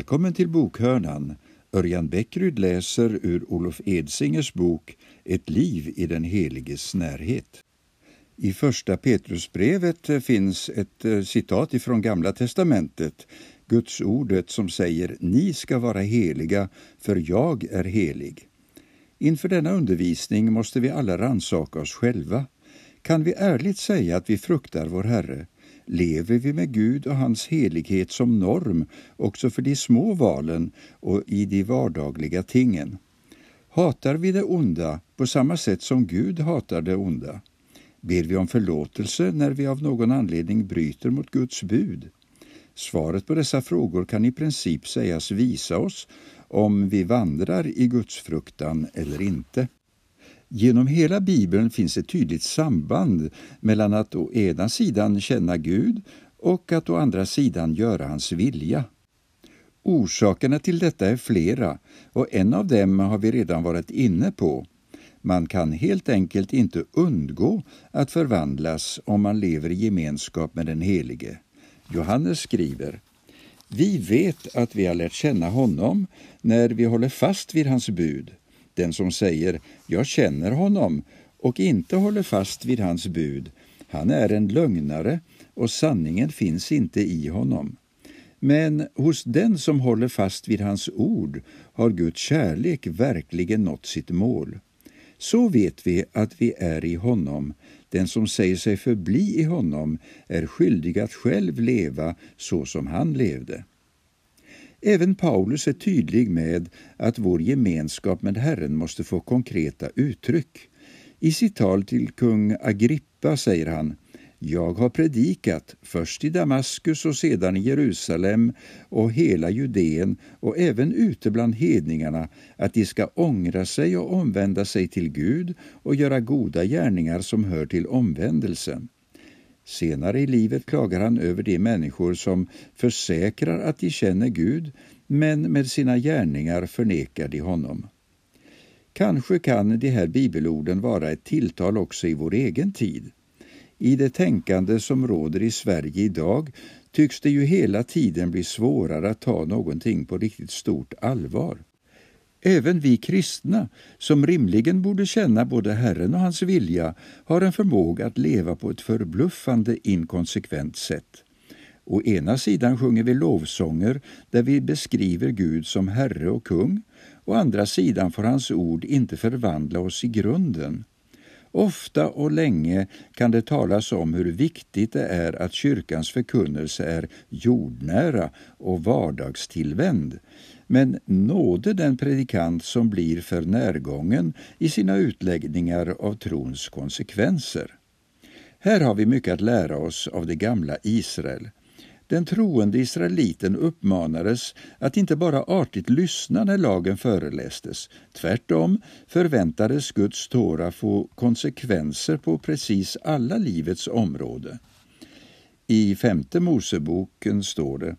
Välkommen till bokhörnan. Örjan Bäckryd läser ur Olof Edsingers bok Ett liv i den heliges närhet. I första Petrusbrevet finns ett eh, citat ifrån Gamla testamentet, Guds ordet som säger Ni ska vara heliga, för jag är helig. Inför denna undervisning måste vi alla rannsaka oss själva. Kan vi ärligt säga att vi fruktar vår Herre? Lever vi med Gud och hans helighet som norm också för de små valen och i de vardagliga tingen. Hatar vi det onda på samma sätt som Gud hatar det onda? Ber vi om förlåtelse när vi av någon anledning bryter mot Guds bud? Svaret på dessa frågor kan i princip sägas visa oss om vi vandrar i Guds fruktan eller inte. Genom hela Bibeln finns ett tydligt samband mellan att å ena sidan känna Gud och att å andra sidan göra hans vilja. Orsakerna till detta är flera och en av dem har vi redan varit inne på. Man kan helt enkelt inte undgå att förvandlas om man lever i gemenskap med den Helige. Johannes skriver Vi vet att vi har lärt känna honom när vi håller fast vid hans bud. Den som säger ”jag känner honom” och inte håller fast vid hans bud, han är en lögnare och sanningen finns inte i honom. Men hos den som håller fast vid hans ord har Guds kärlek verkligen nått sitt mål. Så vet vi att vi är i honom. Den som säger sig förbli i honom är skyldig att själv leva så som han levde. Även Paulus är tydlig med att vår gemenskap med Herren måste få konkreta uttryck. I sitt tal till kung Agrippa säger han jag har predikat, först i Damaskus och sedan i Jerusalem och hela Judeen och även ute bland hedningarna, att de ska ångra sig och omvända sig till Gud och göra goda gärningar som hör till omvändelsen. Senare i livet klagar han över de människor som försäkrar att de känner Gud, men med sina gärningar förnekar de honom. Kanske kan de här bibelorden vara ett tilltal också i vår egen tid. I det tänkande som råder i Sverige idag tycks det ju hela tiden bli svårare att ta någonting på riktigt stort allvar. Även vi kristna, som rimligen borde känna både Herren och hans vilja, har en förmåga att leva på ett förbluffande inkonsekvent sätt. Å ena sidan sjunger vi lovsånger där vi beskriver Gud som Herre och kung, å andra sidan får hans ord inte förvandla oss i grunden. Ofta och länge kan det talas om hur viktigt det är att kyrkans förkunnelse är jordnära och vardagstillvänd, men nåde den predikant som blir för närgången i sina utläggningar av trons konsekvenser. Här har vi mycket att lära oss av det gamla Israel. Den troende israeliten uppmanades att inte bara artigt lyssna när lagen förelästes. Tvärtom förväntades Guds Tora få konsekvenser på precis alla livets område. I femte Moseboken står det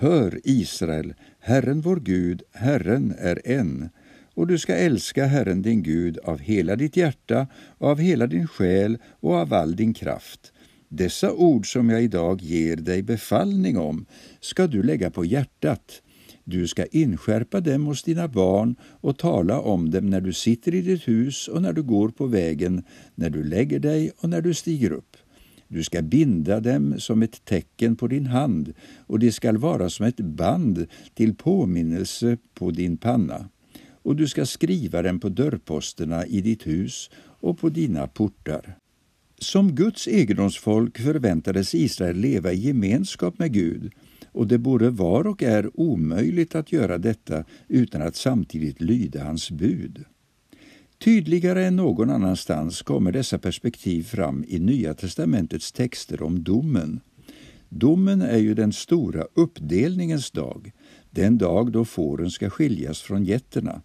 Hör Israel, Herren vår Gud, Herren är en, och du ska älska Herren din Gud av hela ditt hjärta, av hela din själ och av all din kraft. Dessa ord som jag idag ger dig befallning om ska du lägga på hjärtat. Du ska inskärpa dem hos dina barn och tala om dem när du sitter i ditt hus och när du går på vägen, när du lägger dig och när du stiger upp. Du ska binda dem som ett tecken på din hand och det skall vara som ett band till påminnelse på din panna. Och du ska skriva dem på dörrposterna i ditt hus och på dina portar. Som Guds egendomsfolk förväntades Israel leva i gemenskap med Gud och det både var och är omöjligt att göra detta utan att samtidigt lyda hans bud. Tydligare än någon annanstans kommer dessa perspektiv fram i Nya testamentets texter om domen. Domen är ju den stora uppdelningens dag, den dag då fåren ska skiljas från getterna.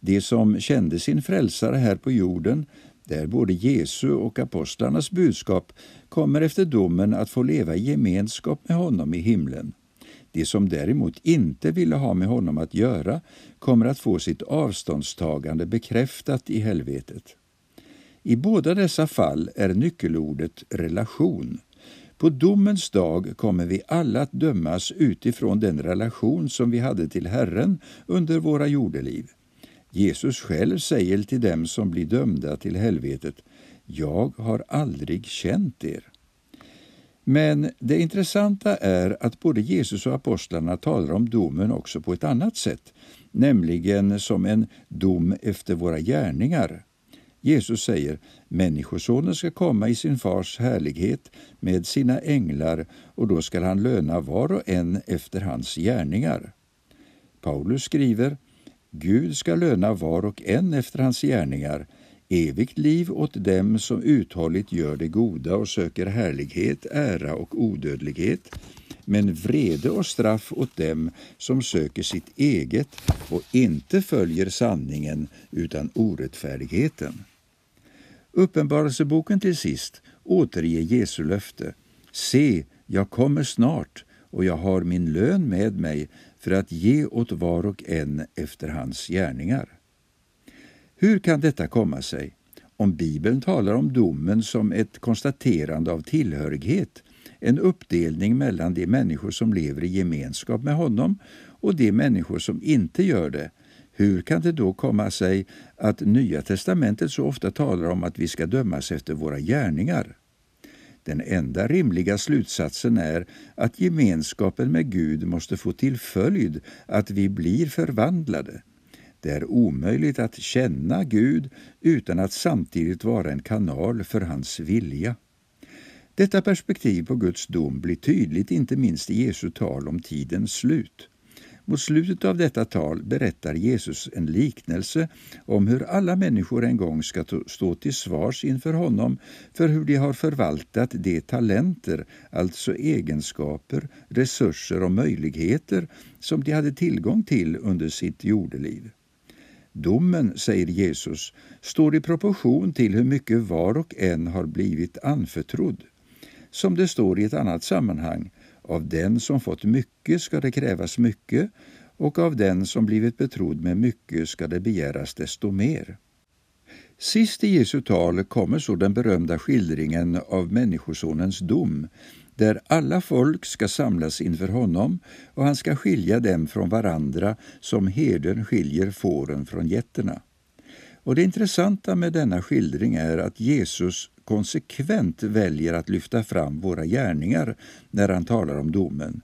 De som kände sin frälsare här på jorden, där både Jesu och apostlarnas budskap, kommer efter domen att få leva i gemenskap med honom i himlen. De som däremot inte ville ha med honom att göra kommer att få sitt avståndstagande bekräftat i helvetet. I båda dessa fall är nyckelordet relation. På domens dag kommer vi alla att dömas utifrån den relation som vi hade till Herren under våra jordeliv. Jesus själv säger till dem som blir dömda till helvetet, jag har aldrig känt er. Men det intressanta är att både Jesus och apostlarna talar om domen också på ett annat sätt, nämligen som en dom efter våra gärningar. Jesus säger Människosonen ska komma i sin fars härlighet med sina änglar och då skall han löna var och en efter hans gärningar. Paulus skriver Gud ska löna var och en efter hans gärningar, evigt liv åt dem som uthålligt gör det goda och söker härlighet, ära och odödlighet, men vrede och straff åt dem som söker sitt eget och inte följer sanningen utan orättfärdigheten. Uppenbarelseboken till sist återger Jesu löfte. Se, jag kommer snart och jag har min lön med mig för att ge åt var och en efter hans gärningar. Hur kan detta komma sig? Om Bibeln talar om domen som ett konstaterande av tillhörighet, en uppdelning mellan de människor som lever i gemenskap med honom och de människor som inte gör det, hur kan det då komma sig att Nya testamentet så ofta talar om att vi ska dömas efter våra gärningar? Den enda rimliga slutsatsen är att gemenskapen med Gud måste få till följd att vi blir förvandlade. Det är omöjligt att känna Gud utan att samtidigt vara en kanal för hans vilja. Detta perspektiv på Guds dom blir tydligt inte minst i Jesu tal om tidens slut. Mot slutet av detta tal berättar Jesus en liknelse om hur alla människor en gång ska stå till svars inför honom för hur de har förvaltat de talenter, alltså egenskaper, resurser och möjligheter som de hade tillgång till under sitt jordeliv. Domen, säger Jesus, står i proportion till hur mycket var och en har blivit anförtrodd. Som det står i ett annat sammanhang, av den som fått mycket ska det krävas mycket och av den som blivit betrodd med mycket ska det begäras desto mer. Sist i Jesu tal kommer så den berömda skildringen av Människosonens dom, där alla folk ska samlas inför honom och han ska skilja dem från varandra som herden skiljer fåren från getterna. Och det intressanta med denna skildring är att Jesus konsekvent väljer att lyfta fram våra gärningar när han talar om domen.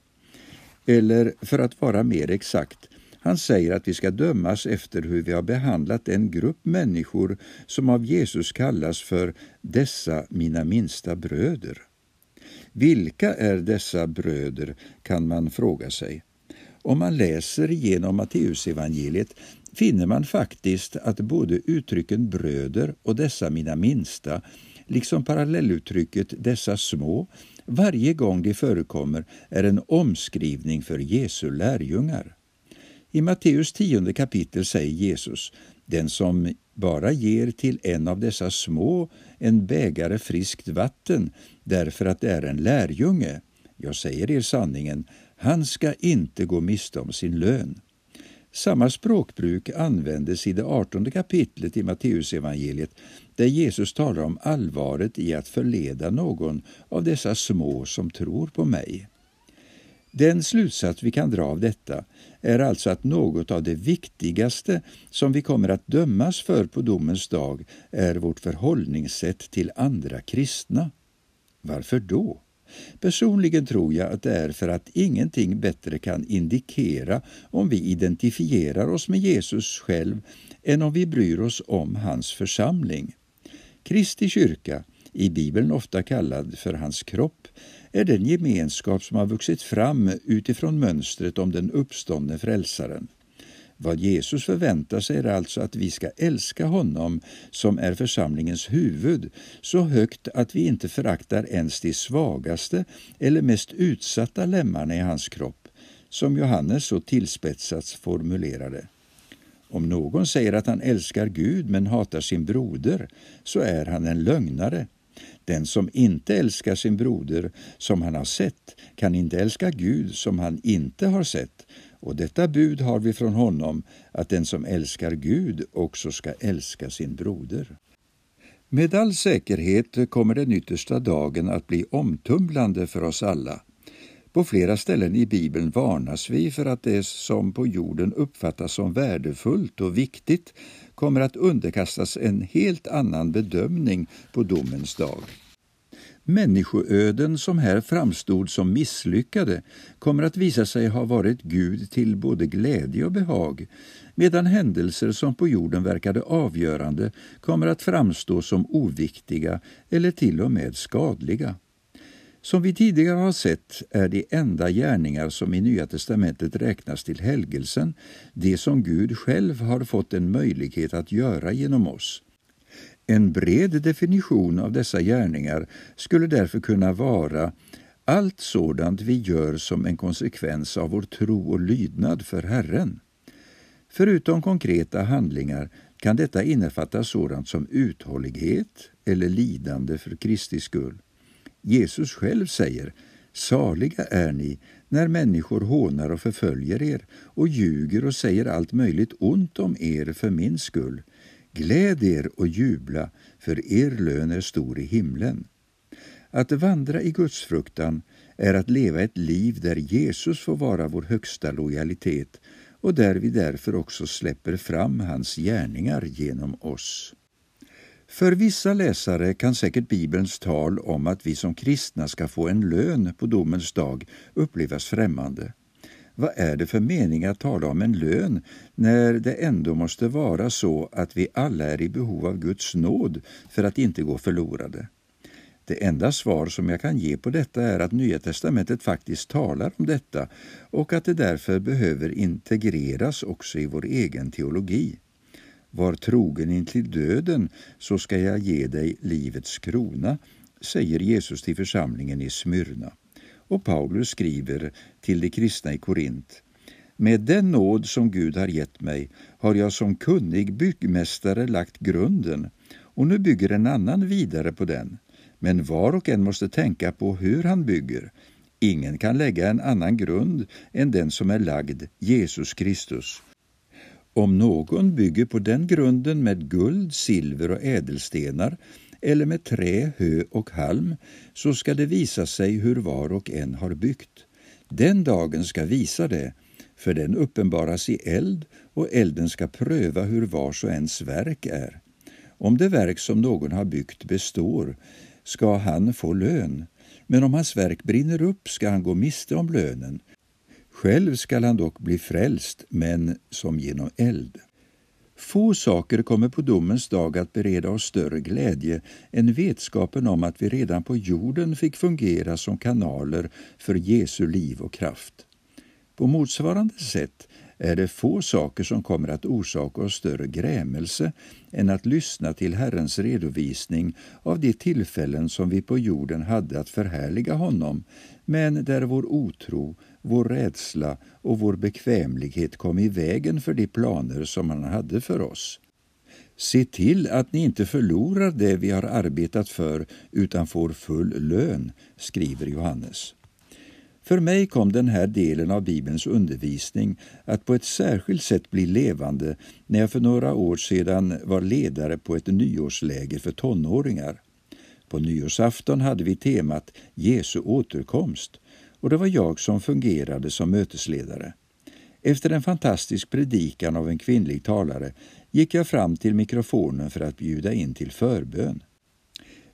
Eller för att vara mer exakt, han säger att vi ska dömas efter hur vi har behandlat en grupp människor som av Jesus kallas för dessa mina minsta bröder. Vilka är dessa bröder, kan man fråga sig. Om man läser igenom Matteusevangeliet finner man faktiskt att både uttrycken bröder och dessa mina minsta liksom parallelluttrycket ”dessa små” varje gång de förekommer är en omskrivning för Jesu lärjungar. I Matteus tionde kapitel säger Jesus den som bara ger till en av dessa små en bägare friskt vatten därför att det är en lärjunge, jag säger er sanningen, han ska inte gå miste om sin lön. Samma språkbruk användes i det artonde kapitlet i Matteusevangeliet där Jesus talar om allvaret i att förleda någon av dessa små som tror på mig. Den slutsats vi kan dra av detta är alltså att något av det viktigaste som vi kommer att dömas för på domens dag är vårt förhållningssätt till andra kristna. Varför då? Personligen tror jag att det är för att ingenting bättre kan indikera om vi identifierar oss med Jesus själv än om vi bryr oss om hans församling. Kristi kyrka, i Bibeln ofta kallad för hans kropp, är den gemenskap som har vuxit fram utifrån mönstret om den uppståndne frälsaren. Vad Jesus förväntar sig är alltså att vi ska älska honom som är församlingens huvud så högt att vi inte föraktar ens de svagaste eller mest utsatta lemmarna i hans kropp, som Johannes så tillspetsat formulerade. Om någon säger att han älskar Gud men hatar sin broder, så är han en lögnare. Den som inte älskar sin broder som han har sett kan inte älska Gud som han inte har sett. Och detta bud har vi från honom, att den som älskar Gud också ska älska sin broder. Med all säkerhet kommer den yttersta dagen att bli omtumlande för oss alla. På flera ställen i Bibeln varnas vi för att det som på jorden uppfattas som värdefullt och viktigt kommer att underkastas en helt annan bedömning på domens dag. Människoöden som här framstod som misslyckade kommer att visa sig ha varit Gud till både glädje och behag, medan händelser som på jorden verkade avgörande kommer att framstå som oviktiga eller till och med skadliga. Som vi tidigare har sett är de enda gärningar som i Nya testamentet räknas till helgelsen det som Gud själv har fått en möjlighet att göra genom oss. En bred definition av dessa gärningar skulle därför kunna vara allt sådant vi gör som en konsekvens av vår tro och lydnad för Herren. Förutom konkreta handlingar kan detta innefatta sådant som uthållighet eller lidande för Kristi skull. Jesus själv säger Saliga är ni när människor hånar och förföljer er och ljuger och säger allt möjligt ont om er för min skull. Gläd er och jubla, för er lön är stor i himlen. Att vandra i Guds fruktan är att leva ett liv där Jesus får vara vår högsta lojalitet och där vi därför också släpper fram hans gärningar genom oss. För vissa läsare kan säkert Bibelns tal om att vi som kristna ska få en lön på domens dag upplevas främmande. Vad är det för mening att tala om en lön när det ändå måste vara så att vi alla är i behov av Guds nåd för att inte gå förlorade? Det enda svar som jag kan ge på detta är att Nya testamentet faktiskt talar om detta och att det därför behöver integreras också i vår egen teologi. Var trogen intill döden, så ska jag ge dig livets krona, säger Jesus till församlingen i Smyrna. Och Paulus skriver till de kristna i Korint. Med den nåd som Gud har gett mig har jag som kunnig byggmästare lagt grunden och nu bygger en annan vidare på den. Men var och en måste tänka på hur han bygger. Ingen kan lägga en annan grund än den som är lagd, Jesus Kristus. Om någon bygger på den grunden med guld, silver och ädelstenar eller med trä, hö och halm, så ska det visa sig hur var och en har byggt. Den dagen ska visa det, för den uppenbaras i eld och elden ska pröva hur vars och ens verk är. Om det verk som någon har byggt består ska han få lön, men om hans verk brinner upp ska han gå miste om lönen. Själv skall han dock bli frälst, men som genom eld. Få saker kommer på domens dag att bereda oss större glädje än vetskapen om att vi redan på jorden fick fungera som kanaler för Jesu liv och kraft. På motsvarande sätt är det få saker som kommer att orsaka oss större grämelse än att lyssna till Herrens redovisning av de tillfällen som vi på jorden hade att förhärliga honom, men där vår otro, vår rädsla och vår bekvämlighet kom i vägen för de planer som han hade för oss. Se till att ni inte förlorar det vi har arbetat för utan får full lön, skriver Johannes. För mig kom den här delen av Bibelns undervisning att på ett särskilt sätt bli levande när jag för några år sedan var ledare på ett nyårsläger för tonåringar. På nyårsafton hade vi temat Jesu återkomst och det var jag som fungerade som mötesledare. Efter en fantastisk predikan av en kvinnlig talare gick jag fram till mikrofonen för att bjuda in till förbön.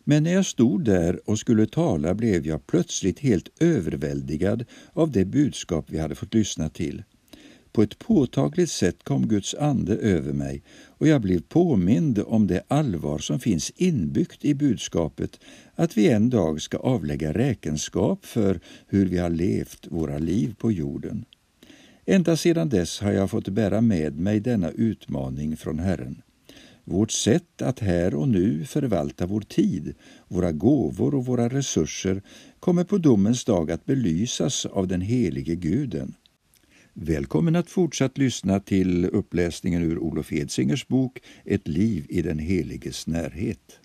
Men när jag stod där och skulle tala blev jag plötsligt helt överväldigad av det budskap vi hade fått lyssna till. På ett påtagligt sätt kom Guds ande över mig och jag blev påmind om det allvar som finns inbyggt i budskapet att vi en dag ska avlägga räkenskap för hur vi har levt våra liv på jorden. Ända sedan dess har jag fått bära med mig denna utmaning från Herren. Vårt sätt att här och nu förvalta vår tid, våra gåvor och våra resurser kommer på domens dag att belysas av den helige Guden. Välkommen att fortsatt lyssna till uppläsningen ur Olof Edsingers bok Ett liv i den heliges närhet.